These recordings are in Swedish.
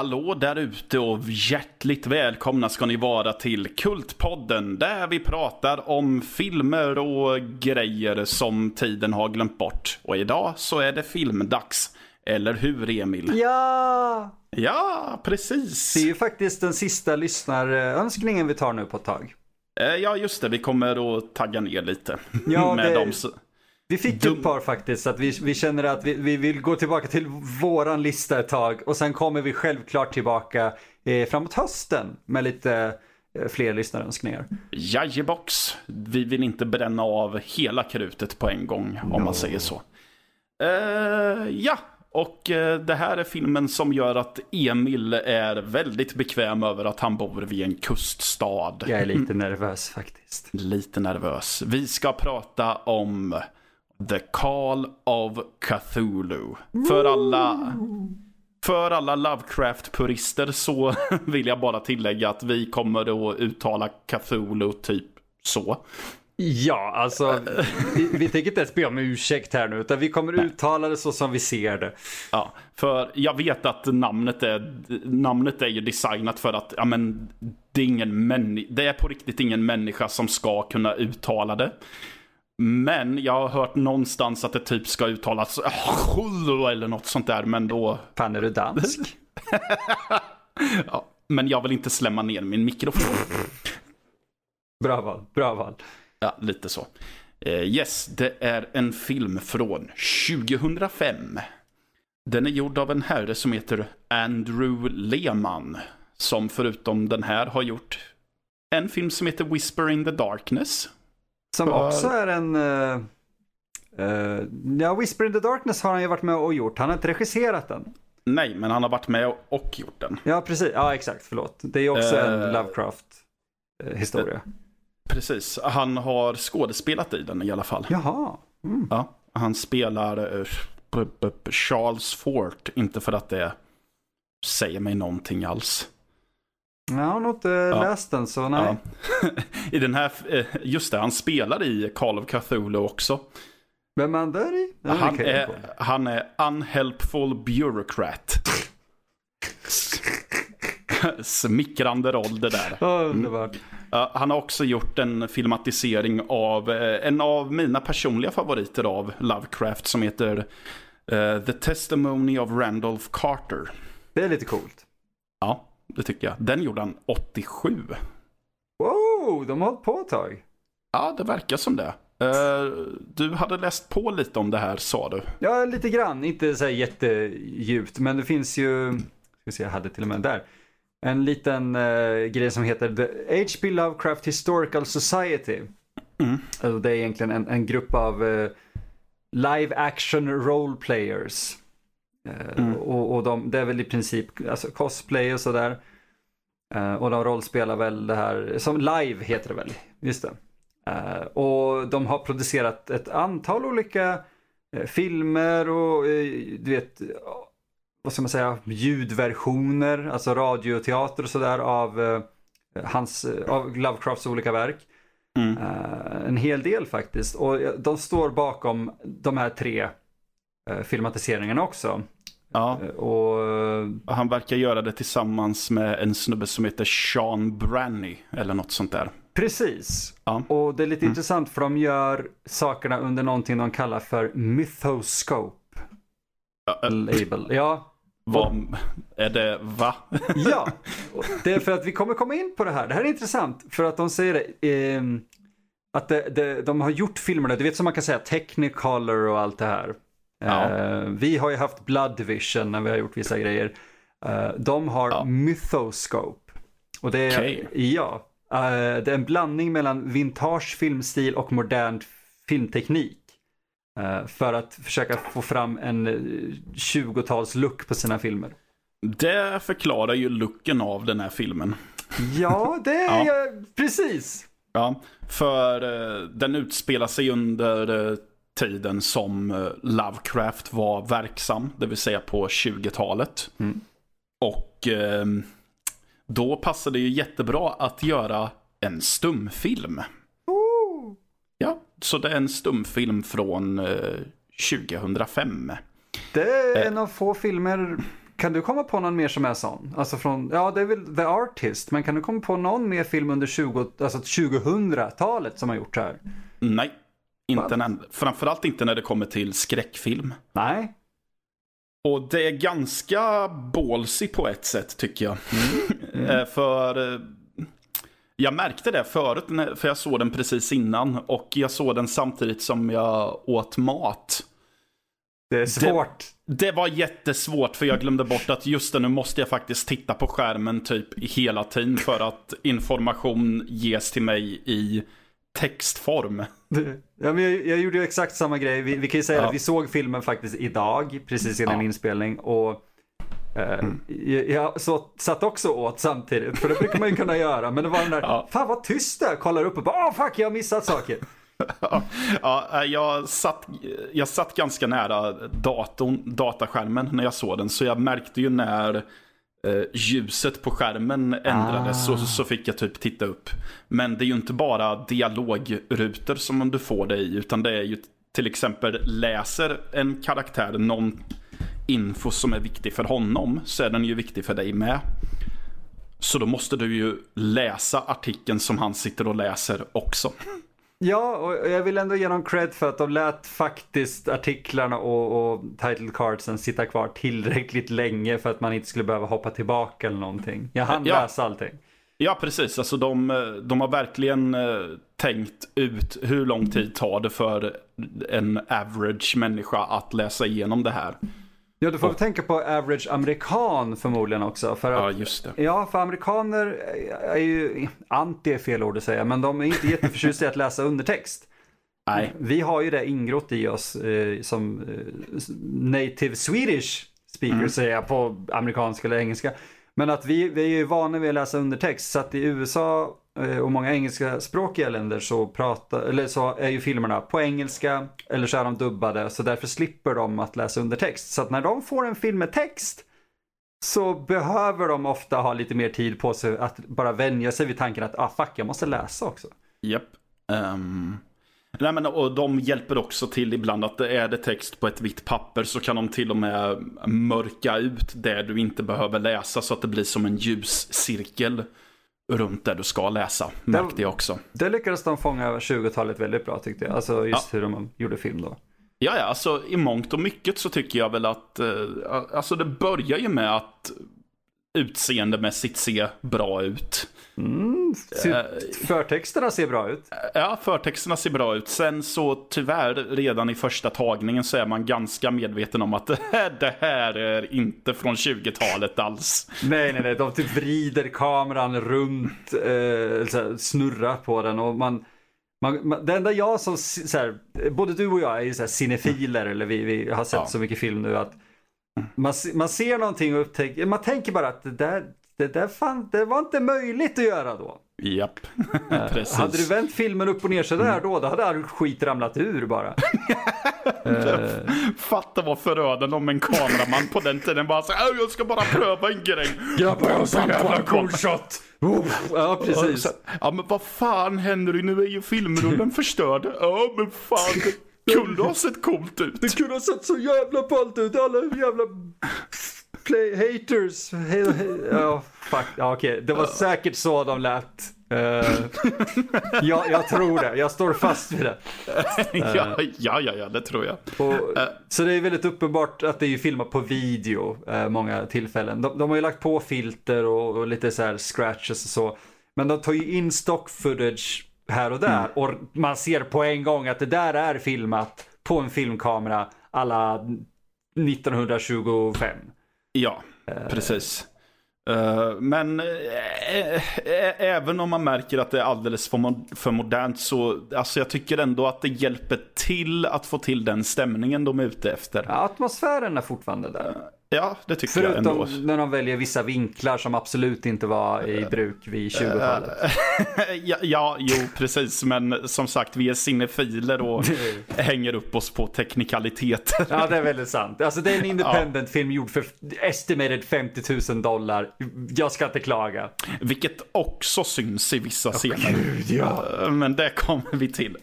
Hallå där ute och hjärtligt välkomna ska ni vara till Kultpodden där vi pratar om filmer och grejer som tiden har glömt bort. Och idag så är det filmdags. Eller hur Emil? Ja! Ja, precis. Det är ju faktiskt den sista lyssnarönskningen vi tar nu på ett tag. Eh, Ja, just det. Vi kommer att tagga ner lite. Ja, med det- dem. Vi fick Dum- ett par faktiskt, så att vi, vi känner att vi, vi vill gå tillbaka till våran lista ett tag och sen kommer vi självklart tillbaka eh, framåt hösten med lite eh, fler lyssnarönskningar. Jajebox. Vi vill inte bränna av hela krutet på en gång, om man säger så. Eh, ja, och eh, det här är filmen som gör att Emil är väldigt bekväm över att han bor vid en kuststad. Jag är lite nervös faktiskt. Lite nervös. Vi ska prata om The Call of Cthulhu. För alla... För alla Lovecraft-purister så vill jag bara tillägga att vi kommer att uttala Cthulhu typ så. Ja, alltså vi, vi tänker inte ens be om ursäkt här nu, utan vi kommer uttala det så som vi ser det. Ja, för jag vet att namnet är, namnet är ju designat för att, ja men, det är ingen männi- det är på riktigt ingen människa som ska kunna uttala det. Men jag har hört någonstans att det typ ska uttalas eller något sånt där, men då, Fan, är du dansk? ja, men jag vill inte slämma ner min mikrofon. Bra val, bra val. Ja, lite så. Eh, yes, det är en film från 2005. Den är gjord av en herre som heter Andrew Lehman. Som förutom den här har gjort en film som heter Whisper in the Darkness. Som För- också är en... eh, eh, ja, Whisper in the Darkness har han ju varit med och gjort. Han har inte regisserat den. Nej, men han har varit med och gjort den. Ja, precis. Ja, exakt. Förlåt. Det är ju också en Eh, Lovecraft-historia. Precis, han har skådespelat i den i alla fall. Jaha. Mm. Ja, han spelar Charles Fort, inte för att det säger mig någonting alls. Jag har nog inte läst den, så nej. Ja. I den här, eh, just det, han spelar i Call of Cthulhu också. Vem är han där i? Ja, Han är, han är unhelpful bureaucrat. Smickrande roll det där. Ja, underbart. Ja, han har också gjort en filmatisering av eh, en av mina personliga favoriter av Lovecraft som heter eh, The Testimony of Randolph Carter. Det är lite coolt. Ja, det tycker jag. Den gjorde han 87. Wow, de har hållit på ett tag. Ja, det verkar som det. Eh, du hade läst på lite om det här sa du. Ja, lite grann. Inte så här jättedjupt, men det finns ju... Ska se, jag hade till och med där. En liten eh, grej som heter The H.P. Lovecraft Historical Society. Mm. Alltså, det är egentligen en, en grupp av eh, live action role players. Eh, Mm. och och de, det är väl i princip alltså cosplay och sådär. Eh, och de rollspelar väl det här, som live heter det väl, just det. Eh, och de har producerat ett antal olika eh, filmer och du vet, vad ska man säga, ljudversioner, alltså radioteater och sådär av, hans, av Lovecrafts olika verk. Mm. En hel del faktiskt. Och de står bakom de här tre filmatiseringarna också. Ja, Eh, och eh, han verkar göra det tillsammans med en snubbe som heter Sean Branny eller något sånt där. precis. Ja. Och det är lite Mm. intressant för de gör sakerna under någonting de kallar för mythoscope Ja, eh, label. Ja, Vad är det? Va? Ja, det är för att vi kommer komma in på det här. Det här är intressant för att de säger det. ehm, att det, det, de har gjort filmerna, du vet som man kan säga Technicolor och allt det här. Ja. Eh, vi har ju haft Blood Vision när vi har gjort vissa grejer. Eh, de har Ja. Mythoscope. Och det är, Okej. ja, eh, det är en blandning mellan vintage filmstil och modern filmteknik. För att försöka få fram en eh, 20-tals look på sina filmer. Det förklarar ju looken av den här filmen. Ja, det är Ja. precis. Ja, för den utspelar sig under tiden som eh, Lovecraft var verksam, det vill säga på 20-talet. Mm. Och eh, då passade det ju jättebra att göra en stumfilm. Oh. Ja, så det är en stumfilm från eh, 2005. Det är Eh. en av få filmer, kan du komma på någon mer som är sån? Alltså från, ja det är väl The Artist, men kan du komma på någon mer film under 20, alltså 2000-talet som har gjort så här? Nej, inte en, framförallt inte när det kommer till skräckfilm. Nej. Och det är ganska ballsy på ett sätt tycker jag. Mm. Mm. för eh, jag märkte det förut, för jag såg den precis innan. Och jag såg den samtidigt som jag åt mat. Det är svårt. Det, det, var jättesvårt för jag glömde bort att just det, nu måste jag faktiskt titta på skärmen typ hela tiden för att information ges till mig i textform. Ja, men jag, jag gjorde exakt samma grej. Vi, vi kan ju säga ja. att vi såg filmen faktiskt idag, precis innan ja. inspelning. Och eh, mm. jag, jag så, satt också åt samtidigt, för det brukar man ju kunna göra. Men det var den där, ja. fan vad tyst det är, kollar upp och bara, åh fuck jag har missat saker. ja, eh, jag, satt, jag satt ganska nära datorn, dataskärmen när jag såg den. Så jag märkte ju när Eh, ljuset på skärmen ändrades ah. så, så fick jag typ titta upp. Men det är ju inte bara dialogrutor som du får det i. Utan det är ju till exempel läser en karaktär någon info som är viktig för honom. Så är den ju viktig för dig med. Så då måste du ju läsa artikeln som han sitter och läser också. Ja, och jag vill ändå ge dem cred för att de lät faktiskt artiklarna och, och title cardsen sitta kvar tillräckligt länge för att man inte skulle behöva hoppa tillbaka eller någonting. Jag hann ja. läsa allting. Ja, precis. Alltså de, de har verkligen eh, tänkt ut hur lång tid tar det för en average människa att läsa igenom det här. Ja, du får och... tänka på average amerikan förmodligen också. För att, ja, just det. Ja, för amerikaner är ju, anti är fel ord att säga, men de är inte jätteförtjusta i att läsa undertext. Nej. Vi har ju det ingrott i oss eh, som eh, native Swedish speaker mm. säger jag på amerikanska eller engelska. Men att vi, vi är ju vana vid att läsa undertext. Så att i USA Eh, och många engelska språkiga länder så, pratar, eller så är ju filmerna på engelska eller så är de dubbade så därför slipper de att läsa undertext. Så att när de får en film med text så behöver de ofta ha lite mer tid på sig att bara vänja sig vid tanken att ah fuck jag måste läsa också. Japp. Yep. Um... Nej, men, och de hjälper också till ibland att är det text på ett vitt papper så kan de till och med mörka ut det du inte behöver läsa så att det blir som en ljuscirkel runt där du ska läsa, märkte det, jag också. Det lyckades de fånga 20-talet väldigt bra tyckte jag. Alltså just ja. hur de gjorde film då. Ja, ja, alltså i mångt och mycket så tycker jag väl att, eh, alltså det börjar ju med att utseendemässigt se bra ut. Mm, eh, förtexterna ser bra ut. Ja, förtexterna ser bra ut. Sen så tyvärr redan i första tagningen så är man ganska medveten om att det här, är inte från 20-talet alls. Nej, nej, nej. De typ vrider kameran runt, eh, snurrar på den och man man, man, det enda jag som, så här, både du och jag är ju så här cinefiler, eller vi, vi har sett ja. så mycket film nu att man, man ser någonting och upptäcker, man tänker bara att det där, det där fan, det var inte möjligt att göra då. Japp, precis. Hade du vänt filmen upp och ner sådär mm. då, då hade all skit ramlat ur bara. Fatta vad förödande om en kameraman på den tiden bara så jag ska bara pröva en grej. Grabbar, jag ska jävla cool shot. Ja, precis. Ja, men vad fan händer nu? är ju filmrullen förstörd. Ja, men fan. Kunde ha sett coolt ut. Det kunde ha sett så jävla ballt ut. Alla jävla play haters. Ja, fuck. Ja. Okay. Det var säkert så de lät. Uh, ja, jag tror det. Jag står fast vid det. Uh, ja, ja, ja, det tror jag. Och, uh, så det är väldigt uppenbart att det är filmat på video många tillfällen. De, de, har ju lagt på filter och, och, lite så här scratches och så. Men de tar ju in stock footage här och där. Mm. Och man ser på en gång att det där är filmat på en filmkamera alla 1925. Ja, uh, precis. Uh, men uh, även om man märker att det är alldeles för, mo för modernt så alltså jag tycker ändå att det hjälper till att få till den stämningen de är ute efter. Ja, atmosfären är fortfarande där. Ja, det tycker Förutom jag ändå. Förutom när de väljer vissa vinklar som absolut inte var i bruk vid 20-talet. ja, ja, jo, precis. Men som sagt, vi är cinefiler och hänger upp oss på teknikaliteter. ja, det är väldigt sant. Alltså det är en independent ja. film gjord för estimated 50 000 dollar. Jag ska inte klaga. Vilket också syns i vissa oh, scener. Gud, ja. Men det kommer vi till.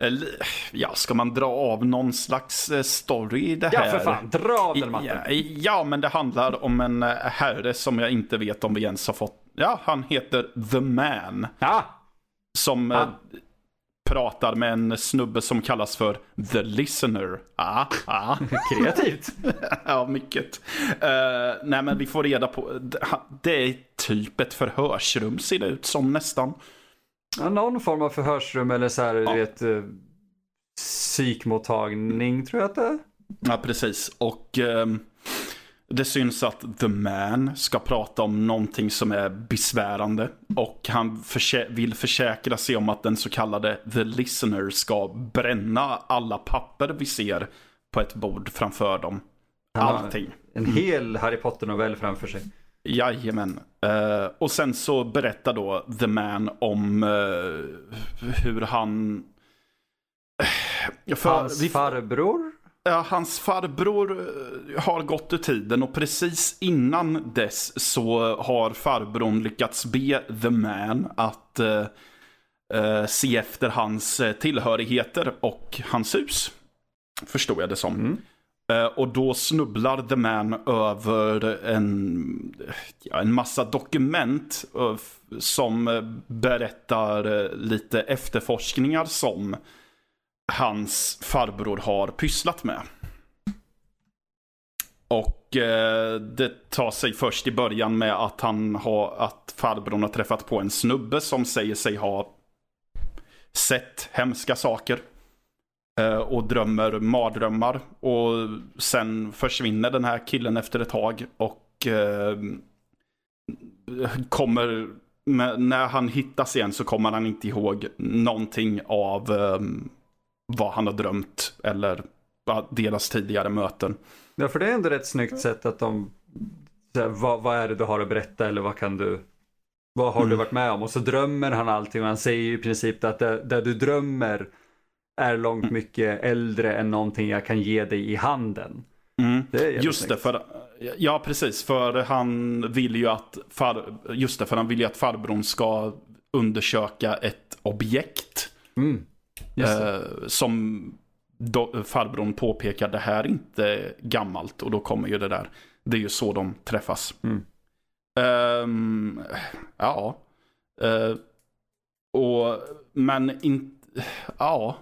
Um, ja, ska man dra av någon slags eh, story i det här? Ja, för fan. Dra av den, Matte. Ja, men det handlar om en eh, herre som jag inte vet om vi ens har fått. Ja, han heter The Man. Ja, Som eh, pratar med en snubbe som kallas för The Listener. Ah, ah. kreativt. ja, mycket. Eh, nej, men vi får reda på. Det är typ ett förhörsrum ser det ut som nästan. Ja, någon form av förhörsrum eller så här, Ja. du vet, eh, psykmottagning tror jag att det är. Ja, precis. Och ehm, det syns att The Man ska prata om någonting som är besvärande. Och han försä- vill försäkra sig om att den så kallade The Listener ska bränna alla papper vi ser på ett bord framför dem. Allting. En hel Harry Potter-novell framför sig. Jajamän. Uh, och sen så berättar då The Man om eh, hur han... För Hans vi- farbror? Ja, hans farbror eh, har gått ur tiden och precis innan dess så har farbrorn lyckats be The Man att eh, eh, se efter hans eh, tillhörigheter och hans hus. Förstår jag det som. Mm. Eh, och då snubblar The Man över en, ja, en massa dokument eh, som eh, berättar lite efterforskningar som hans farbror har pysslat med. Och eh, det tar sig först i början med att han har, att farbrorn har träffat på en snubbe som säger sig ha sett hemska saker. Eh, och drömmer mardrömmar. Och sen försvinner den här killen efter ett tag. Och eh, kommer, när han hittas igen så kommer han inte ihåg någonting av eh, vad han har drömt. Eller deras tidigare möten. Ja, för det är ändå ett snyggt sätt att de, här, vad, vad är det du har att berätta eller vad kan du, vad har du Mm. varit med om? Och så drömmer han allting och han säger i princip att det, det du drömmer är långt Mm. mycket äldre än någonting jag kan ge dig i handen. Mm. Det Just det, för, ja precis. För han vill ju att, far, just det, för han vill ju att farbrorn ska undersöka ett objekt. Mm. Eh, som do, farbrorn påpekar, det här är inte gammalt. Och då kommer ju det där. Det är ju så de träffas. Mm. Ehm, ja. Eh, och, men inte, ja.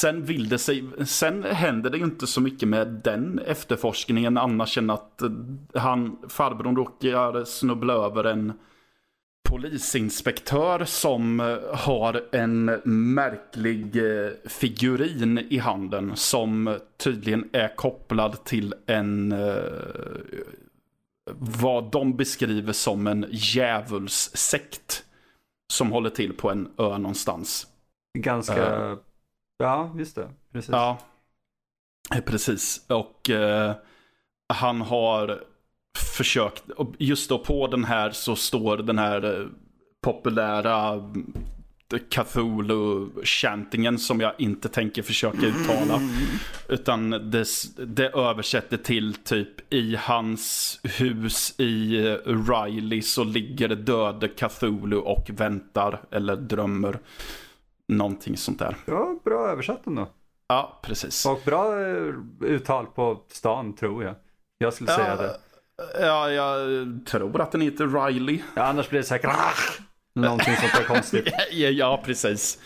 Sen vill det sig, sen händer det ju inte så mycket med den efterforskningen annars än att eh, han, farbrorn råkar snubbla över en polisinspektör som eh, har en märklig eh, figurin i handen som tydligen är kopplad till en vad de beskriver som en djävulssekt som håller till på en ö någonstans. Ganska, eh. Ja just det. Precis. Ja, eh, precis. Och eh, han har försökt, och just då på den här så står den här eh, populära mm, Cthulhu-chantingen som jag inte tänker försöka uttala. Utan det, det översätter till typ i hans hus i eh, Riley så ligger döde Cthulhu och väntar eller drömmer. Någonting sånt där. Ja, bra översatt ändå. Ja, precis. Och bra eh, uttal på stan tror jag. Jag skulle säga det. Ja, jag tror att den heter Riley. Ja, annars blir det säkert någonting sånt där konstigt. ja, ja, precis.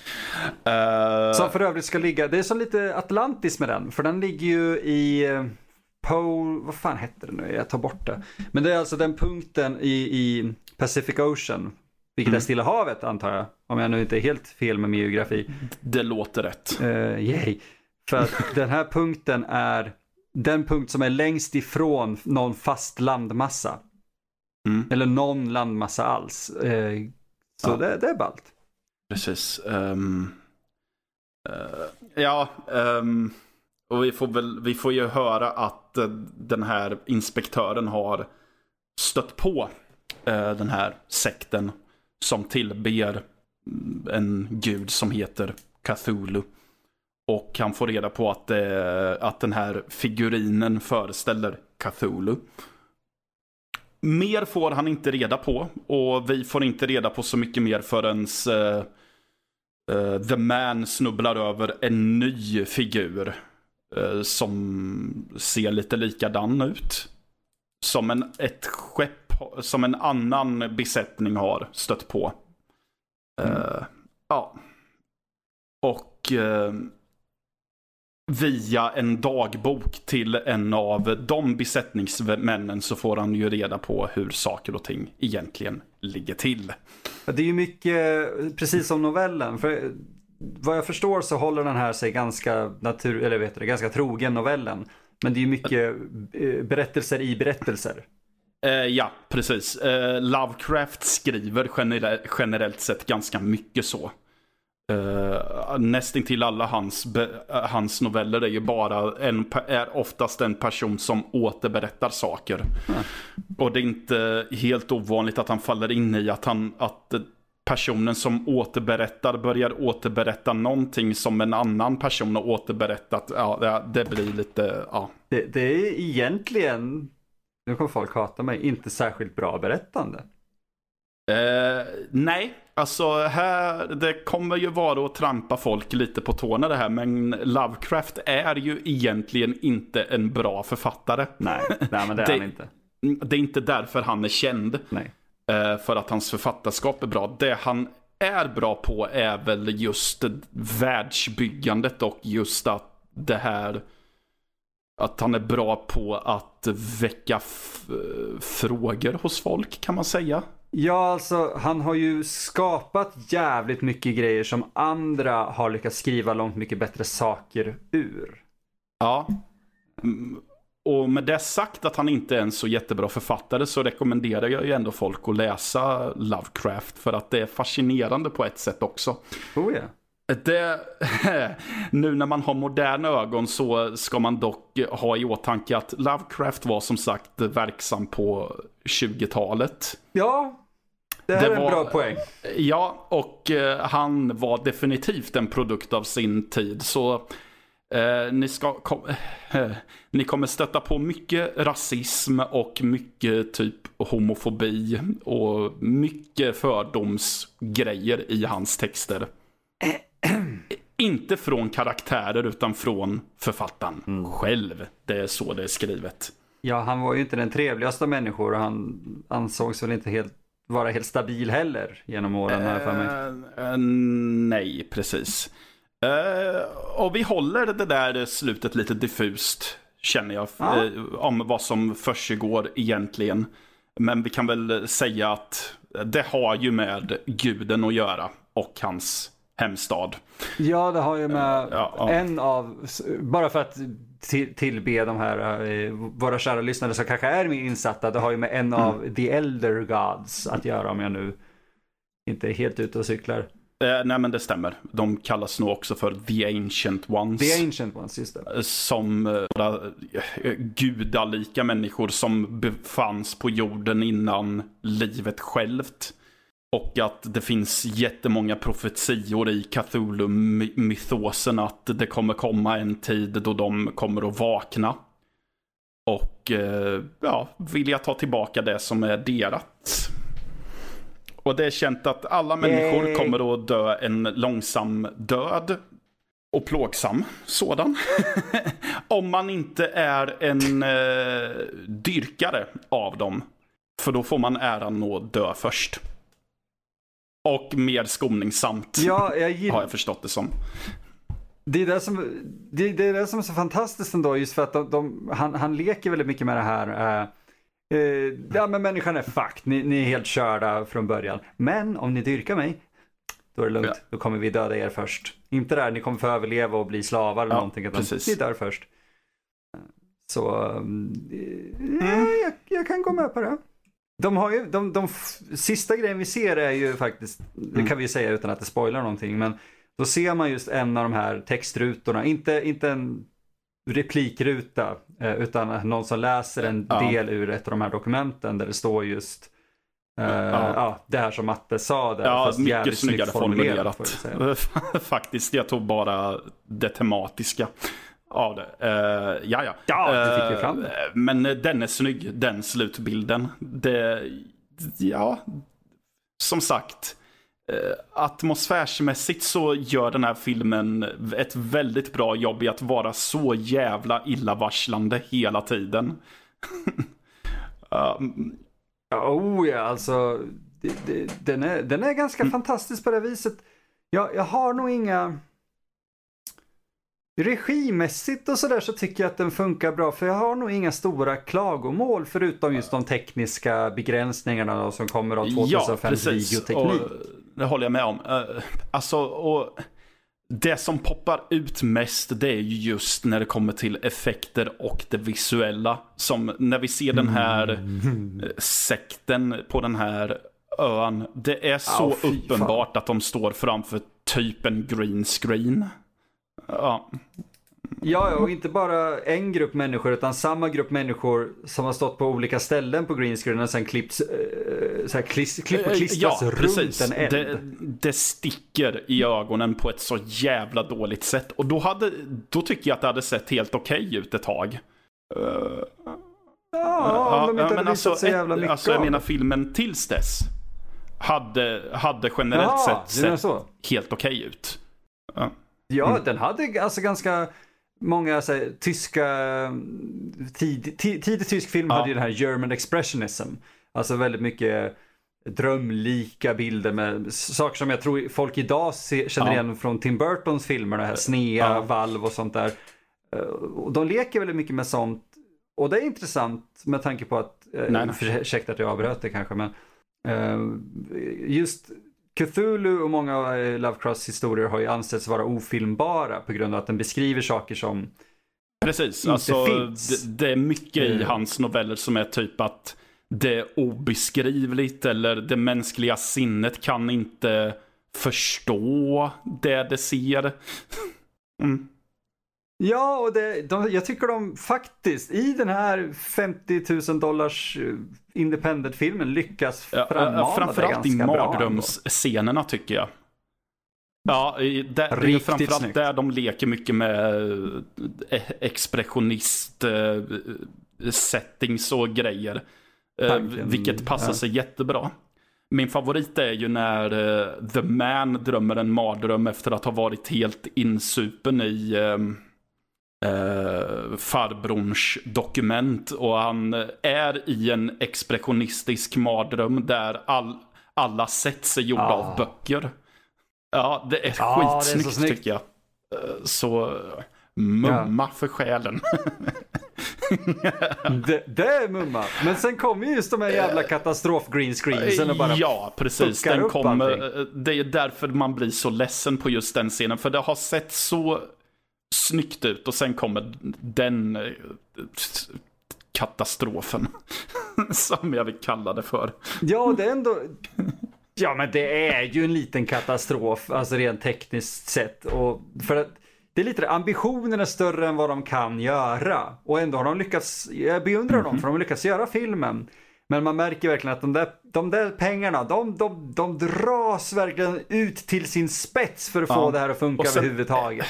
Eh, Som för övrigt ska ligga, det är som lite Atlantis med den, för den ligger ju i eh, Pole, vad fan hette det nu, jag tar bort det. Men det är alltså den punkten i, i Pacific Ocean, vilket Mm. är Stilla havet antar jag, om jag nu inte är helt fel med min geografi. Det låter rätt. Uh, yay. För att den här punkten är den punkt som är längst ifrån någon fast landmassa. Mm. Eller någon landmassa alls. Eh, så Ja. det, det är ballt. Precis. Ehm, eh, ja, ehm, och vi får, väl, vi får ju höra att den här inspektören har stött på den här sekten som tillber en gud som heter Cthulhu. Och han får reda på att, eh, att den här figurinen föreställer Cthulhu. Mer får han inte reda på och vi får inte reda på så mycket mer förrän eh, eh, The Man snubblar över en ny figur. eh, som ser lite likadan ut. Som en, ett skepp, som en annan besättning har stött på. Uh, ja. Och uh, via en dagbok till en av de besättningsmännen så får han ju reda på hur saker och ting egentligen ligger till. Det är ju mycket, precis som novellen. För vad jag förstår så håller den här sig ganska, natur, eller vet du, ganska trogen novellen. Men det är ju mycket eh, berättelser i berättelser. Eh, ja, precis. Eh, Lovecraft skriver generellt, generellt sett ganska mycket så. Uh, nästintill alla hans, be, uh, hans noveller är ju bara en, är oftast en person som återberättar saker. Mm. Och det är inte helt ovanligt att han faller in i att, han, att personen som återberättar börjar återberätta någonting som en annan person har återberättat. Ja, det, det blir lite, ja. Det, det är egentligen, nu kommer folk hata mig, inte särskilt bra berättande. Uh, nej, alltså här, det kommer ju vara att trampa folk lite på tårna det här, men Lovecraft är ju egentligen inte en bra författare. Nej, nej men det är det, han inte. Det är inte därför han är känd. Nej. Uh, för att hans författarskap är bra. Det han är bra på är väl just världsbyggandet och just att det här att han är bra på att väcka frågor hos folk kan man säga. Ja, alltså han har ju skapat jävligt mycket grejer som andra har lyckats skriva långt mycket bättre saker ur. Ja. Mm, och med det sagt att han inte är en så jättebra författare så rekommenderar jag ju ändå folk att läsa Lovecraft för att det är fascinerande på ett sätt också. Oh ja. Det, nu när man har moderna ögon så ska man dock ha i åtanke att Lovecraft var som sagt verksam på 20-talet. Ja, det här det är en bra poäng. Ja, och eh, han var definitivt en produkt av sin tid. Så eh, ni, ska, kom, eh, ni kommer stöta på mycket rasism och mycket typ homofobi och mycket fördomsgrejer i hans texter. Inte från karaktärer utan från författaren mm. själv. Det är så det är skrivet. Ja, han var ju inte den trevligaste människor och han ansågs väl inte helt vara helt stabil heller genom åren här för mig. Uh, nej, precis. Uh, och vi håller det där slutet lite diffust, känner jag, ja. uh, om vad som försiggår egentligen. Men vi kan väl säga att det har ju med guden att göra och hans hemstad. Ja, det har ju med ja, ja. en av, bara för att till, tillbe de här, uh, våra kära lyssnare som kanske är mer insatta, det har ju med en mm. av the elder gods att göra om jag nu inte är helt ute och cyklar. Eh, nej men det stämmer. De kallas nog också för The Ancient Ones. The Ancient Ones, just det. Eh, som eh, gudalika människor som befanns på jorden innan livet självt. Och att det finns jättemånga profetior i Cthulhu-mytosen att det kommer komma en tid då de kommer att vakna. Och eh, ja, vilja ta tillbaka det som är deras. Och det är känt att alla människor Yay. kommer att dö en långsam död. Och plågsam sådan. Om man inte är en eh, dyrkare av dem. För då får man äran att dö först. Och mer skoningsamt. Ja, jag gill... Har jag förstått det som. Det är det som, det, det, är det som är så fantastiskt ändå, just för att de, de, han, han leker väldigt mycket med det här. Uh, uh, ja men människan är fucked, ni, ni, är helt körda från början. Men om ni dyrkar mig, då är det lugnt, ja. då kommer vi döda er först. Inte där ni kommer få överleva och bli slavar eller ja, någonting, utan precis. ni dör först. Så, um, mm. jag, jag kan gå med på det. De har ju, de, de sista grejen vi ser är ju faktiskt, det mm. kan vi säga utan att det spoilar någonting, men då ser man just en av de här textrutorna, inte, inte en replikruta, eh, utan någon som läser en ja. del ur ett av de här dokumenten där det står just Uh, ja. ja. det här som Matte sa där. Ja, mycket snyggare formulerat. formulerat Faktiskt, jag tog bara det tematiska av det. Uh, ja, ja. Ja, det fick vi fram det. Uh, men den är snygg, den slutbilden. Det, ja, som sagt. atmosfärsmässigt så gör den här filmen ett väldigt bra jobb i att vara så jävla illavarslande hela tiden. um, oh ja, alltså det, det, den, är, den är ganska mm. fantastisk på det viset. Jag, jag har nog inga... Regimässigt och sådär så tycker jag att den funkar bra för jag har nog inga stora klagomål förutom just de tekniska begränsningarna som kommer av 2005 ja, videoteknik. Och det håller jag med om. Uh, alltså, och det som poppar ut mest det är just när det kommer till effekter och det visuella. Som när vi ser den här mm. sekten på den här ön. Det är så oh, uppenbart att de står framför typ en green screen. Ja. Ja, och inte bara en grupp människor utan samma grupp människor som har stått på olika ställen på greenscreenen och sen klippts, äh, så här, kliss, klipp och eh, klistras ja, runt precis. en eld. Det, det sticker i ögonen på ett så jävla dåligt sätt. Och då, hade, då tycker jag att det hade sett helt okej okay ut ett tag. Uh, ja, om de inte hade visat alltså, så jävla mycket Alltså jag menar filmen tills dess hade, hade generellt Jaha, sett, sett helt okej okay ut. Ja, ja mm. den hade alltså ganska många så här, tyska, tid, tid, tidig tysk film ja. hade ju den här German expressionism. Alltså väldigt mycket drömlika bilder med saker som jag tror folk idag se, känner ja. igen från Tim Burtons filmer, det här snea, ja. valv och sånt där. Eh, de leker väldigt mycket med sånt. Och det är intressant med tanke på att, eh, nej, nej. ursäkta att jag avbröt det kanske, men uh, just Cthulhu och många eh, Lovecrafts historier har ju ansetts vara ofilmbara på grund av att den beskriver saker som Precis, inte alltså finns. Det, det är mycket i mm. hans noveller som är typ att det är obeskrivligt eller det mänskliga sinnet kan inte förstå det det ser. Mm. Ja, och det, de, jag tycker de faktiskt i den här 50 000 dollars eh, independent-filmen lyckas frammana ja, Framförallt i mardrömsscenerna tycker jag. Ja, det är framförallt snyggt. där de leker mycket med eh, expressionist eh, settings och grejer. Tanken, vilket passar ja. sig jättebra. Min favorit är ju när The Man drömmer en mardröm efter att ha varit helt insupen i eh, farbrorns dokument och han är i en expressionistisk mardröm där all, alla sätt är gjorda ah. av böcker. Ja, det är ah, skitsnyggt det är tycker jag. Eh, så mumma ja. för själen. det, det, är mumma. Men sen kommer just de här jävla eh, katastrof green screensen och bara Ja, precis. Den kommer, eh, det är därför man blir så ledsen på just den scenen. För det har sett så snyggt ut och sen kommer den eh, katastrofen. Som jag vill kalla det för. Ja, det är ändå... Ja, men det är ju en liten katastrof, alltså rent tekniskt sett. Och för att det är lite ambitionen är större än vad de kan göra. Och ändå har de lyckats, jag beundrar dem för de har lyckats göra filmen. Men man märker verkligen att de där, de där pengarna, de, de, de dras verkligen ut till sin spets för att ja. få det här att funka sen, överhuvudtaget.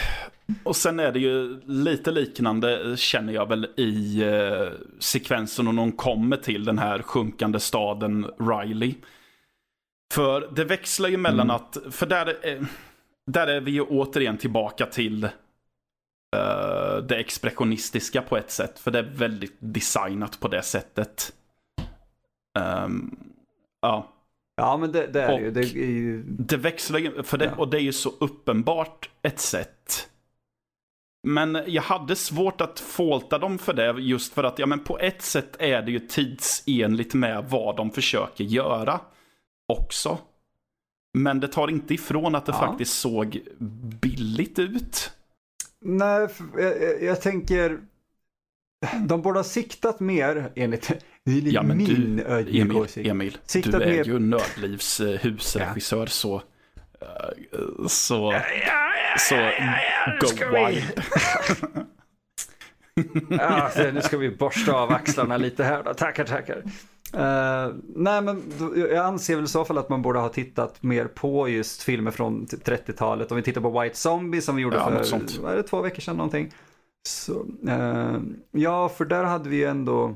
Och sen är det ju lite liknande känner jag väl i eh, sekvensen när de kommer till den här sjunkande staden Riley. För det växlar ju mellan mm. att, för där, är, där är vi ju återigen tillbaka till uh, det expressionistiska på ett sätt. För det är väldigt designat på det sättet. Um, ja. Ja men det, det är och ju. Det, är ju... det växlar ju, för det, ja. och det är ju så uppenbart ett sätt. Men jag hade svårt att faulta dem för det just för att ja, men på ett sätt är det ju tidsenligt med vad de försöker göra också. Men det tar inte ifrån att det ja. faktiskt såg billigt ut. Nej, jag, jag tänker de borde ha siktat mer enligt är ja, men min du, Emil, Emil du är mer... ju Nördlivs husregissör ja. så så, så go wild. ja, nu ska vi borsta av axlarna lite här då. Tackar, tackar. Uh, nej men jag anser väl i så fall att man borde ha tittat mer på just filmer från 30-talet. Typ Om vi tittar på White Zombie som vi gjorde ja, för vad är det, två veckor sedan någonting. Så, uh, ja, för där hade vi ju ändå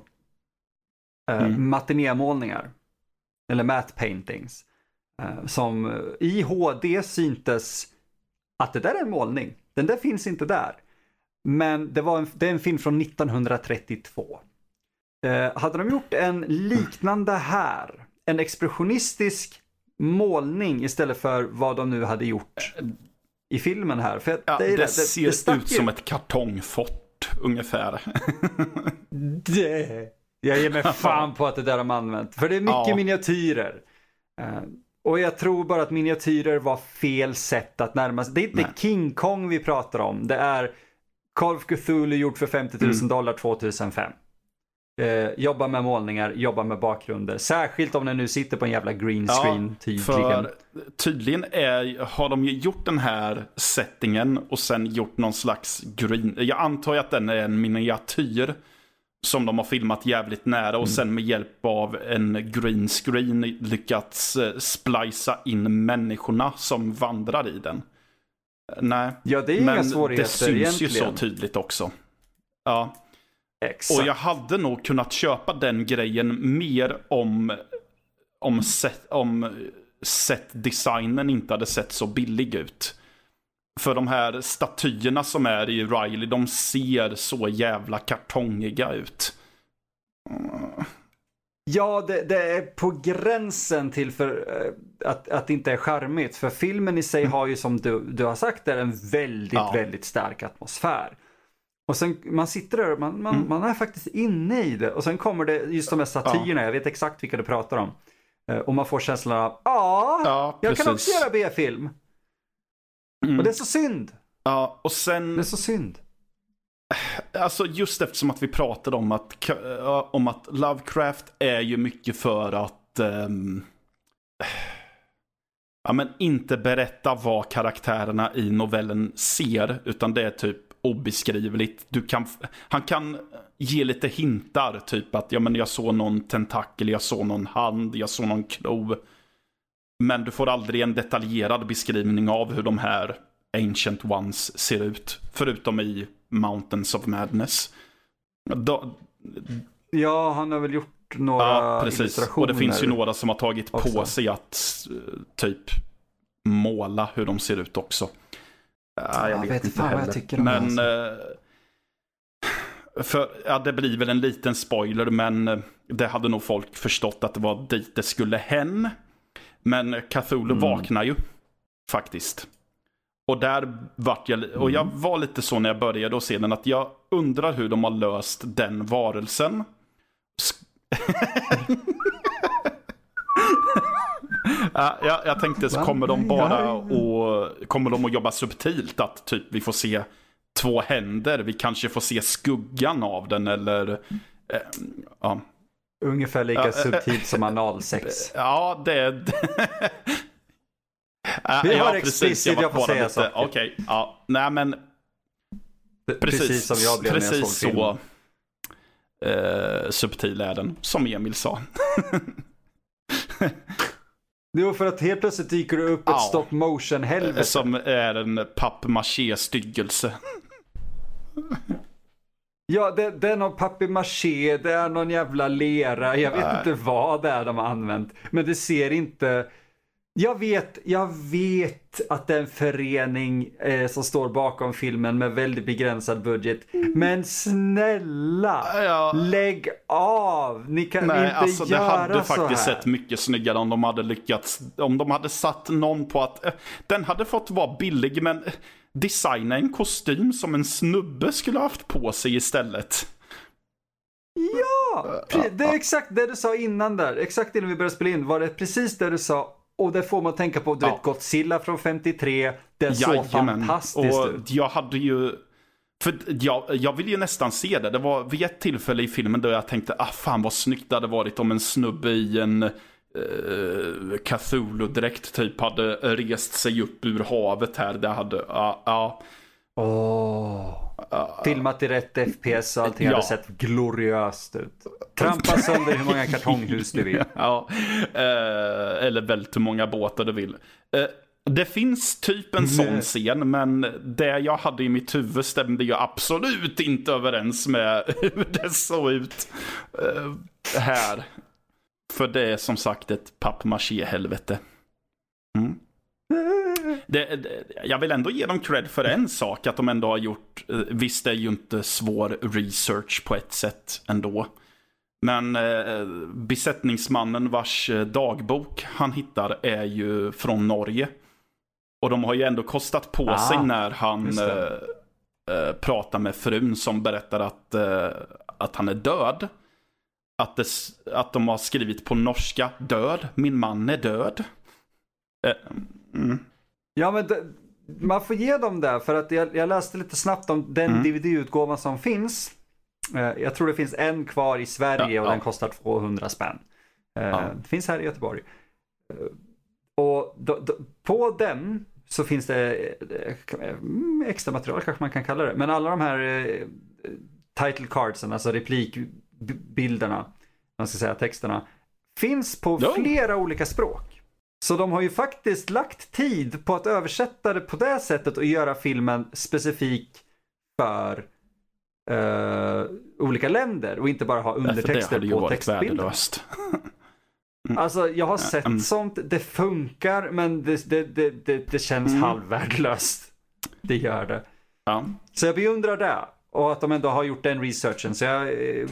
uh, mm. matinémålningar. Eller matte paintings. Eh, som i HD syntes att det där är en målning. Den där finns inte där. Men det, var en, det är en film från 1932. Eh, hade de gjort en liknande här, en expressionistisk målning istället för vad de nu hade gjort i filmen här. För Ja, det, det, det, ser det ut som ett kartongfort ungefär. Det. Jag ger mig fan på att det där de använt. För det är mycket Ja. miniatyrer. Och jag tror bara att miniatyrer var fel sätt att närma sig. Det är inte Nej. King Kong vi pratar om. Det är Call of Cthulhu gjort för 50 000 Mm. dollar 2005. Eh, jobba med målningar, jobba med bakgrunder. Särskilt om den nu sitter på en jävla green screen tydligen. För tydligen är, har de ju gjort den här settingen och sen gjort någon slags green. Jag antar att den är en miniatyr. Som de har filmat jävligt nära Mm. och sen med hjälp av en green screen lyckats eh, splicea in människorna som vandrar i den. Eh, Nej, Ja, det är inga men svårigheter det syns egentligen. ju så tydligt också. Ja. Exakt. Och jag hade nog kunnat köpa den grejen mer om, om, set, om set-designen inte hade sett så billig ut. För de här statyerna som är i Riley, de ser så jävla kartongiga ut. Ja, det, det är på gränsen till för, eh, att, att det inte är charmigt. För filmen i sig har ju som du, du har sagt är en väldigt, Ja. väldigt stark atmosfär. Och sen man sitter där och man, man, Mm. man är faktiskt inne i det. Och sen kommer det just de här statyerna, jag vet exakt vilka du pratar om. Eh, Och man får känslan av, ja, Ja, jag kan också göra B-film. Mm. Och det är så synd. Ja, och sen... Det är så synd. Alltså just eftersom att vi pratade om att, om att Lovecraft är ju mycket för att ehm, ja, men inte berätta vad karaktärerna i novellen ser, utan det är typ obeskrivligt. Du kan, han kan ge lite hintar, typ att ja, men jag såg någon tentakel, jag såg någon hand, jag såg någon klo. Men du får aldrig en detaljerad beskrivning av hur de här Ancient Ones ser ut. Förutom i Mountains of Madness. Då, Ja, han har väl gjort några ja, precis. illustrationer. Och det finns ju några som har tagit också. på sig att eh, typ måla hur de ser ut också. Ja, Jag vet fan vad jag heller. tycker om Men... alltså. eh, För, ja, det blir väl en liten spoiler, men eh, det hade nog folk förstått att det var dit det skulle hän. Men Cthulhu Mm. vaknar ju, faktiskt. Och där vart jag, och jag Mm. var lite så när jag började att se den, att jag undrar hur de har löst den varelsen. Sk- Ja, jag, jag tänkte, så kommer de bara och kommer de att jobba subtilt? Att typ vi får se två händer, vi kanske får se skuggan av den eller... Eh, ja. Ungefär lika Ja, subtilt som analsex. ja, det... Vi har ja, explicit, var jag får säga saker. Okej, ja. Nej men precis, Precis som jag blev när jag precis såg så eh, subtil är den, som Emil sa. Det var för att helt plötsligt dyker det upp ett Ja. stop motion helvete. Som är en pappmaché-styggelse. Ja, det, det är någon papier-maché, det är någon jävla lera. Jag vet Nej. inte vad det är de har använt. Men det ser inte... Jag vet, jag vet att det är en förening eh, som står bakom filmen med väldigt begränsad budget. Men snälla, Ja. lägg av! Ni kan Nej, inte alltså det göra hade så faktiskt här. sett mycket snyggare om de hade lyckats. Om de hade satt någon på att eh, den hade fått vara billig, men designa en kostym som en snubbe skulle ha haft på sig istället. Ja, det är exakt det du sa innan där. Exakt innan vi började spela in var det precis det du sa. Och det får man tänka på, du Ja. vet Godzilla från 53, den såg och ut. jag hade ju... För jag, jag vill ju nästan se det. Det var vid ett tillfälle i filmen då jag tänkte, ah fan vad snyggt det hade varit om en snubbe i en uh, Cthulhu-dräkt typ hade rest sig upp ur havet här. Det hade, ja, ja. Åh. Filmat i rätt FPS och allting Ja. hade sett gloriöst ut. Trampa sönder hur många kartonghus du vill. ja. Eh, eller vält hur många båtar du vill. Eh, det finns typ en sån Nej. scen, men det jag hade i mitt huvud stämde ju absolut inte överens med hur det såg ut eh, här. För det är som sagt ett pappmaché-helvete. Mm. Det, det, jag vill ändå ge dem cred för en sak, att de ändå har gjort, eh, visst det är ju inte svår research på ett sätt ändå. Men eh, besättningsmannen vars eh, dagbok han hittar är ju från Norge. Och de har ju ändå kostat på Ah, sig när han eh, eh, pratar med frun som berättar att, eh, att han är död. Att, det, att de har skrivit på norska, död, min man är död. Eh, mm. Ja, men det, man får ge dem det för att jag, jag läste lite snabbt om den Mm. DVD-utgåvan som finns. Eh, jag tror det finns en kvar i Sverige Ja, och ja. den kostar 200 spänn. Eh, Ja. Det finns här i Göteborg. Eh, och då, då, på den så finns det extra material kanske man kan kalla det. Men alla de här title cardsen, alltså replikbilderna, man ska säga texterna, finns på Ja. flera olika språk. Så de har ju faktiskt lagt tid på att översätta det på det sättet och göra filmen specifik för eh, olika länder och inte bara ha det undertexter ju på textbilderna. värdelöst. Alltså jag har sett mm. sånt, det funkar men det, det, det, det, det känns Mm. halvvärdelöst. Det gör det. Ja. Så jag beundrar det och att de ändå har gjort den researchen. Så jag, eh,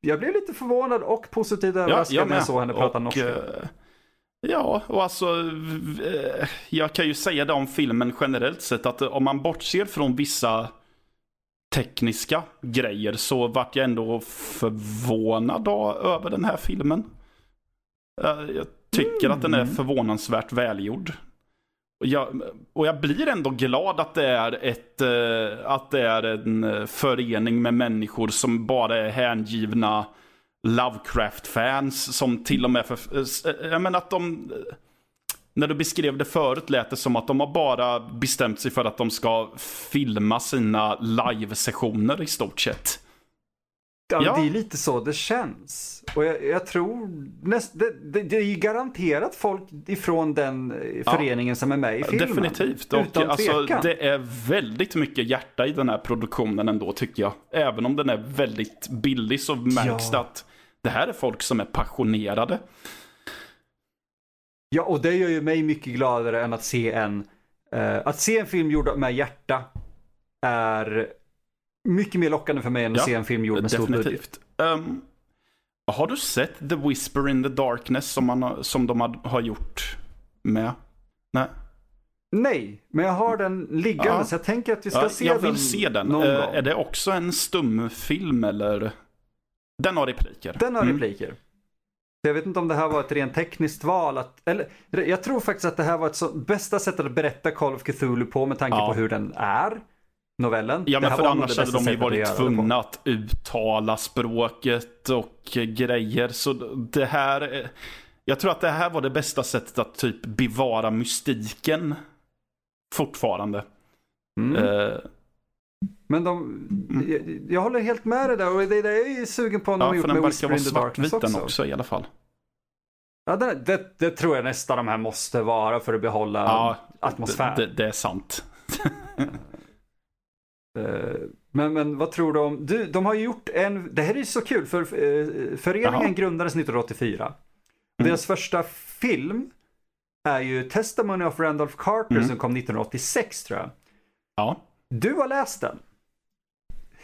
jag blev lite förvånad och positivt överraskad när jag såg henne prata Och, norska. eh, Ja, och alltså eh, jag kan ju säga det om filmen generellt sett att om man bortser från vissa tekniska grejer så vart jag ändå förvånad då över den här filmen. Jag tycker att den är Mm. förvånansvärt välgjord. Och jag, och jag blir ändå glad att det är ett eh, att det är en eh, förening med människor som bara är hängivna Lovecraft-fans som till och med för, eh, jag menar att de när du beskrev det förut lät det som att de har bara bestämt sig för att de ska filma sina live-sessioner i stort sett. Ja, Ja. det är lite så det känns. Och jag, jag tror, näst, det, det, det är ju garanterat folk ifrån den eh, Ja. föreningen som är med i filmen. Definitivt. Och Utan alltså, tvekan. det är väldigt mycket hjärta i den här produktionen ändå tycker jag. Även om den är väldigt billig så märks Ja. det att det här är folk som är passionerade. Ja, och det gör ju mig mycket gladare än att se en, eh, att se en film gjord med hjärta är mycket mer lockande för mig än att Ja, se en film gjord med stor budget. Definitivt. Ehm, har du sett The Whisper in the Darkness som, man som de har, gjort med? Nej. Nej, men jag har den liggande Ja. så jag tänker att vi ska Ja, se jag den vill se den. någon Eh, gång. är det också en stumfilm eller? Den har repliker. Den har Mm. repliker. Jag vet inte om det här var ett rent tekniskt val. Att, eller, jag tror faktiskt att det här var ett så, bästa sättet att berätta Call of Cthulhu på med tanke Ja. på hur den är. Novellen. Ja, men för annars hade de ju varit tvungna att uttala språket och grejer. Så det här, jag tror att det här var det bästa sättet att typ bevara mystiken fortfarande. Mm. Eh, Men de, jag, jag håller helt med dig där och det är det jag är sugen på när ja, de gjort med Whisper in the Darkness också. också i alla fall. Ja, det, det, det tror jag nästan de här måste vara för att behålla Ja, atmosfär. Det, det, det är sant. Eh, Men, men vad tror du om, du, de har ju gjort en, det här är ju så kul för eh, föreningen Jaha. grundades 1984. Mm. Deras första film är ju Testimony of Randolph Carter Mm. som kom 1986 tror jag. Ja. Du har läst den.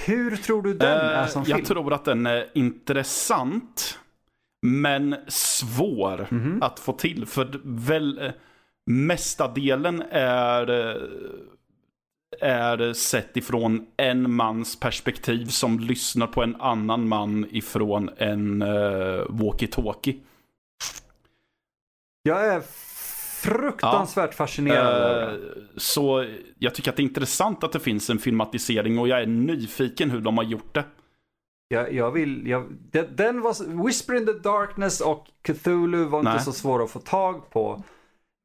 Hur tror du den är Eh, som jag film? tror att den är intressant. Men svår Mhm. att få till. För väl, mesta delen är, är sett ifrån en mans perspektiv som lyssnar på en annan man ifrån en uh, walkie-talkie. Jag är fruktansvärt fascinerad över Eh, det. så jag tycker att det är intressant att det finns en filmatisering och jag är nyfiken hur de har gjort det. Jag, jag vill, jag, den, den var, Whisper in the Darkness och Cthulhu var inte Nej. så svåra att få tag på.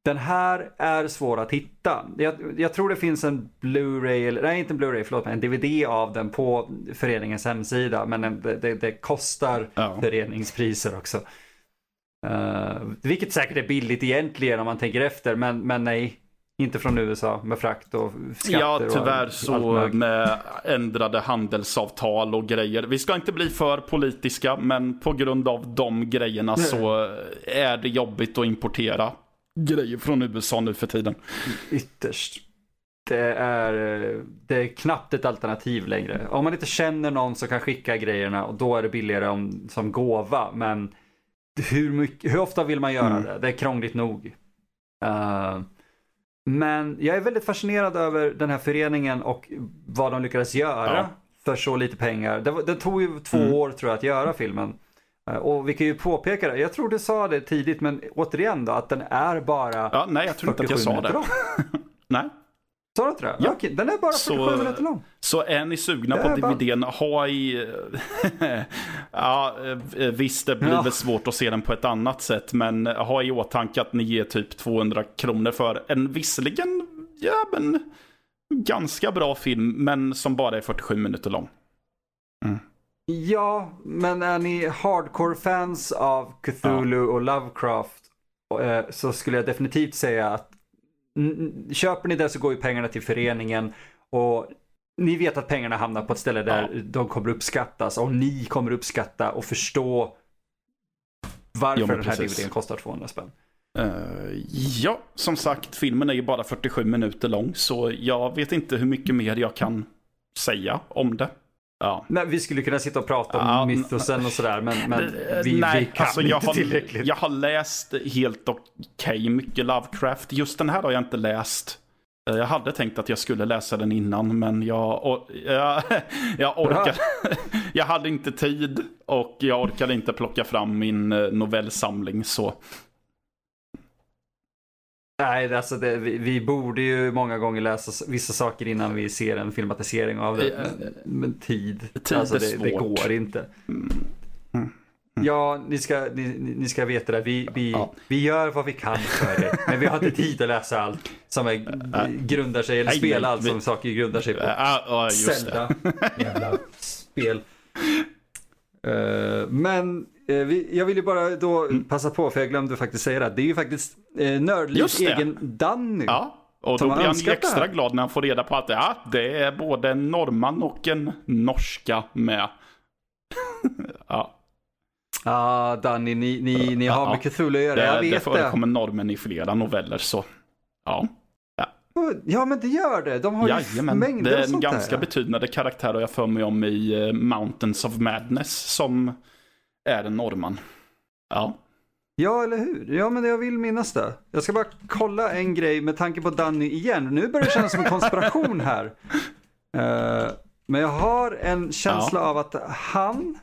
Den här är svår att hitta. Jag, jag tror det finns en Blu-ray, nej inte en Blu-ray, förlåt mig, en DVD av den på föreningens hemsida. Men den- det, det, kostar Ja. föreningspriser också. Uh, vilket säkert är billigt egentligen om man tänker efter, men, men nej. Inte från USA med frakt och skatter Ja, och tyvärr allt så med ändrade handelsavtal och grejer. Vi ska inte bli för politiska, men på grund av de grejerna så är det jobbigt att importera grejer från USA nu för tiden. Ytterst. Det är, det är knappt ett alternativ längre. Om man inte känner någon som kan skicka grejerna och då är det billigare om, som gåva. Men hur, mycket, hur ofta vill man göra mm. det? Det är krångligt nog. Uh, men jag är väldigt fascinerad över den här föreningen och vad de lyckades göra ja. för så lite pengar. Det, det tog ju två mm. år tror jag att göra filmen. Uh, och vi kan ju påpeka det, jag tror du sa det tidigt men återigen då att den är bara Ja, nej jag tror inte att jag sa det. nej. Sa du inte det? Ja. Okej, den är bara 47 så, minuter lång. Så är ni sugna på DVDn, bara... ha i... ja, eh, visst det blir ja. väl svårt att se den på ett annat sätt. Men ha i åtanke att ni ger typ 200 kronor för en visserligen, ja men, ganska bra film. Men som bara är 47 minuter lång. Ja, men är ni hardcore-fans av Cthulhu ja. och Lovecraft eh, så skulle jag definitivt säga att köper ni det så går ju pengarna till föreningen och ni vet att pengarna hamnar på ett ställe där ja. de kommer uppskattas och ni kommer uppskatta och förstå varför jo, den här DVDn kostar 200 spänn. Uh, ja, som sagt, filmen är ju bara 47 minuter lång så jag vet inte hur mycket mer jag kan säga om det. Ja. Nej, vi skulle kunna sitta och prata om ja, mytosen och sådär men, men vi, nej, vi kan alltså, inte har, tillräckligt. Jag har läst helt okej okay, mycket Lovecraft. Just den här har jag inte läst. Eh, jag hade tänkt att jag skulle läsa den innan men jag, och, jag, jag orkade. jag hade inte tid och jag orkade inte plocka fram min eh, novellsamling så Nej, alltså det, vi, vi, borde ju många gånger läsa vissa saker innan vi ser en filmatisering av det. Men, men tid, tid alltså det, det, går inte. Mm. Mm. Ja, ni ska, ni, ni, ska veta det. Vi, vi, ja. vi gör vad vi kan för det. Men vi har inte tid att läsa allt som är, grundar sig, eller spela allt som saker grundar sig på. Ja, just Zelda. Jävla spel. Uh, men uh, jag vill ju bara då mm. passa på, för jag glömde faktiskt säga det. Det är ju faktiskt uh, Nördlivs egen Danny. Ja, och då blir han extra glad när han får reda på att ja, det är både en norrman och en norska med. ja. Ja, ah, Danny, ni, ni, ni har med Cthulhu att göra, det, jag vet det. Det förekommer norrmän i flera noveller, så ja. Ja men det gör det. De har Jajamän. ju mängder Det är en ganska betydande karaktär och jag för mig om i uh, Mountains of Madness som är en norrman. Ja. Ja, eller hur? Ja, men jag vill minnas det. Jag ska bara kolla en grej med tanke på Danny igen. Nu börjar det kännas som en konspiration här. Uh, men jag har en känsla ja. av att han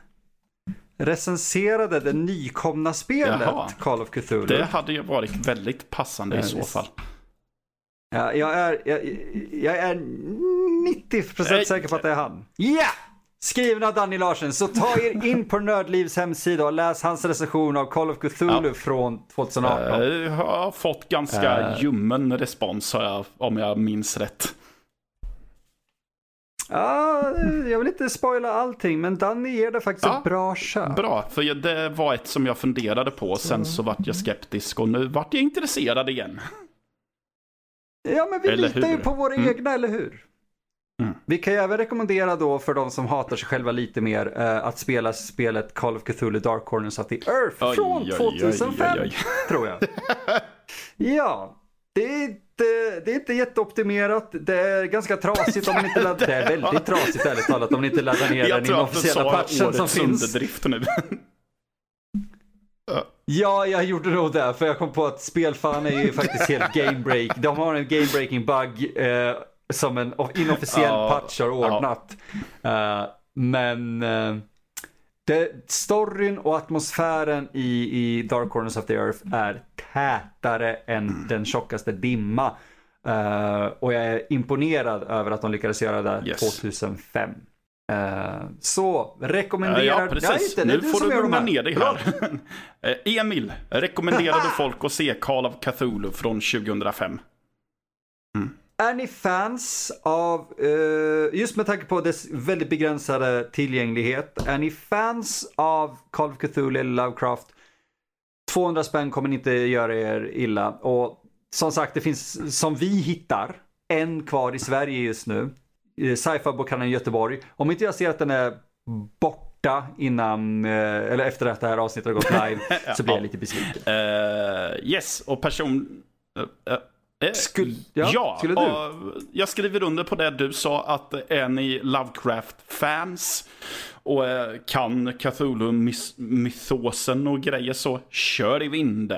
recenserade det nykomna spelet Jaha. Call of Cthulhu. Det hade ju varit väldigt passande i så fall. Ja, jag, är, jag, jag är 90% Nej. säker på att det är han. Ja! Yeah! Skriven av Danny Larsen. Så ta er in på Nördlivs hemsida och läs hans recension av Call of Cthulhu ja. från 2018. Jag eh, har fått ganska uh. ljummen respons jag, om jag minns rätt. Ja, jag vill inte spoila allting, men Danny ger det faktiskt ja, ett bra köp. Bra, för det var ett som jag funderade på, sen så vart jag skeptisk och nu vart jag intresserad igen. Ja, men vi eller litar hur? ju på våra mm. egna, eller hur? Mm. Vi kan ju även rekommendera då för de som hatar sig själva lite mer uh, att spela spelet Call of Cthulhu Dark Corners of the Earth oj, från oj, 2005, oj, tror jag. ja, det är, inte, det är inte jätteoptimerat. Det är ganska trasigt om man inte laddar Det är väldigt trasigt ärligt talat om man inte laddar ner den inofficiella patchen som finns. nu. Ja, jag gjorde nog det. För jag kom på att spelfan är ju faktiskt helt gamebreak. De har en gamebreaking bug eh, som en inofficiell patch har ordnat. Uh, men uh, det, storyn och atmosfären i, i Dark Corners of the Earth är tätare än den tjockaste dimma. Uh, och jag är imponerad över att de lyckades göra det yes. 2005. Uh, så, rekommenderar... Ja, precis. Ja, nu får du lugna ner dig här. Eh, Emil rekommenderade folk att se Call of Cthulhu från 2005. Mm. Är ni fans av, uh, just med tanke på dess väldigt begränsade tillgänglighet, är ni fans av Call of Cthulhu eller Lovecraft? 200 spänn kommer inte göra er illa. Och som sagt, det finns, som vi hittar, en kvar i Sverige just nu. Eh, sci-fi-bokhandeln i Göteborg. Om inte jag ser att den är borta innan, eh, eller efter att det här avsnittet har gått live, så blir jag lite besviken. Uh, yes, och person... Uh, uh, Skulle, ja, ja skulle du? jag skriver under på det du sa att är ni Lovecraft-fans och eh, kan Cthulhu-mytosen och grejer så kör i vind.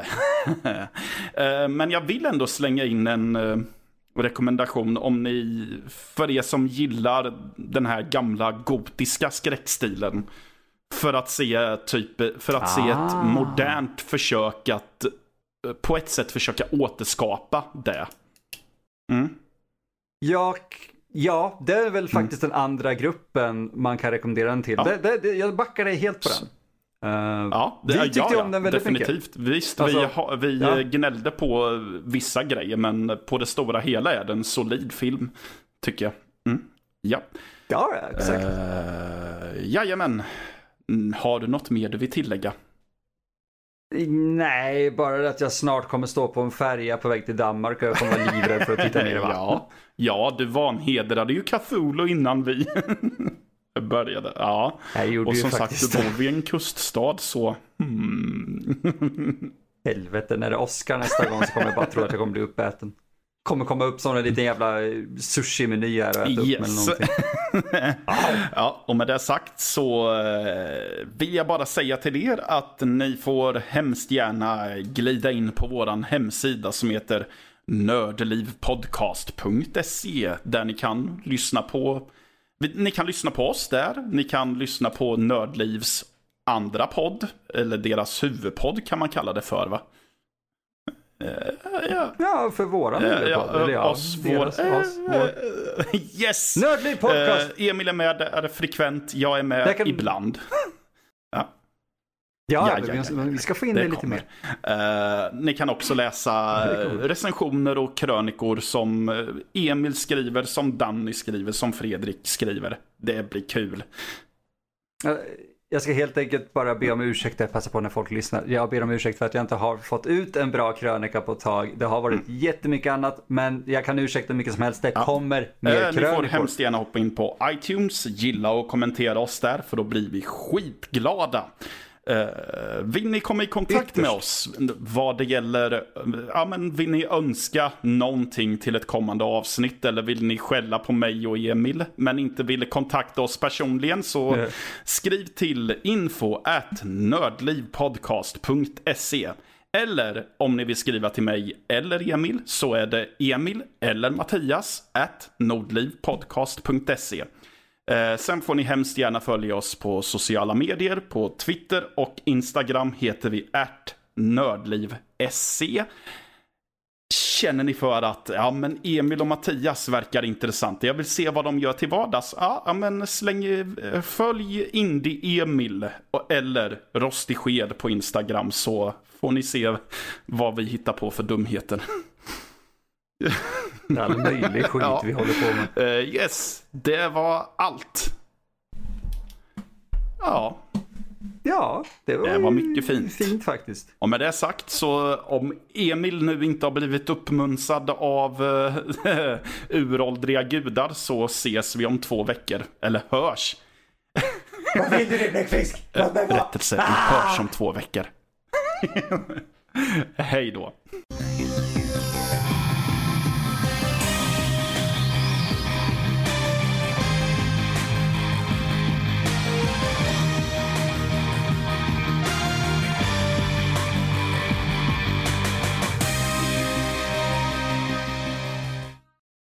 Eh, Men jag vill ändå slänga in en eh, rekommendation om ni, för er som gillar den här gamla gotiska skräckstilen. För att se, typ, för att se Ah. ett modernt försök att eh, på ett sätt försöka återskapa det. Mm. Ja, k- ja, det är väl faktiskt den andra gruppen man kan rekommendera den till. Ja. Det, det, jag backar dig helt på den. Eh, Ja, vi tyckte ja, om den väldigt definitivt. Visst, Alltså, vi, vi ja. eh, gnällde på vissa grejer, men på det stora hela är det en solid film, tycker jag. Mm. Ja. mycket. Ja, exakt. Uh, jajamän. Mm, Har du något mer du vill tillägga? Nej, bara det att jag snart kommer stå på en färja på väg till Danmark och jag kommer vara livrädd för att titta ner i vattnet. ja. ja, du vanhedrade ju Cthulhu innan vi började. Ja, och som sagt, då vi en kuststad så... Hmm. Helvete, när det är Oscar nästa gång så kommer jag bara tro att jag kommer bli uppäten. Kommer komma upp som en liten jävla eh, sushi-meny här och äta upp mig eller Yes. någonting. ja, och med det sagt så eh, vill jag bara säga till er att ni får hemskt gärna glida in på våran hemsida som heter nördlivpodcast.se där ni kan lyssna på ni kan lyssna på oss där. Ni kan lyssna på Nördlivs andra podd, eller deras huvudpodd kan man kalla det för va? Eh, ja. Ja, för våran Eh, huvudpodd. ja, eller ja, oss, deras, vår, oss, vår. eh, yes! Nördliv podcast! Eh, Emil är med, är frekvent, jag är med kan- ibland. ja, ja, ja, ja, vi, ja. vi ska få in Det det, lite mer. Eh, ni kan också läsa eh, recensioner och krönikor som eh, Emil skriver, som Danny skriver, som Fredrik skriver. Det blir kul. Jag ska helt enkelt bara be om ursäkt, jag passar på när folk lyssnar. Jag ber om ursäkt för att jag inte har fått ut en bra krönika på ett tag. Det har varit jättemycket annat, men jag kan ursäkta mycket som helst. Det kommer mer Eh, ni får krönikor. hemskt gärna hoppa in på iTunes, gilla och kommentera oss där, för då blir vi skitglada. Eh, vill ni komma i kontakt Ytterst. med oss vad det gäller, eh, ja men vill ni önska någonting till ett kommande avsnitt eller vill ni skälla på mig och Emil men inte vill kontakta oss personligen så Eh. skriv till info at nördlivpodcast.se eller om ni vill skriva till mig eller Emil så är det Emil eller Mattias at nordlivpodcast.se. Eh, sen får ni hemskt gärna följa oss på sociala medier. På Twitter och Instagram heter vi ärtnördliv.se Känner ni för att ja, men Emil och Mattias verkar intressant. Jag vill se vad de gör till vardags. Ja, ja, men släng, eh, följ Indie-Emil eller Rostig Sked på Instagram så får ni se vad vi hittar på för dumheter. All möjlig skit Ja. vi håller på med. Eh, yes, det var allt. Ja, Ja, det var, Det var mycket fint. Fint faktiskt. och med det sagt så om Emil nu inte har blivit uppmunsad av uh, uråldriga gudar så ses vi om två veckor. Eller hörs. Vad vill du din bläckfisk? Rättelse, vi hörs om två veckor. Hej då.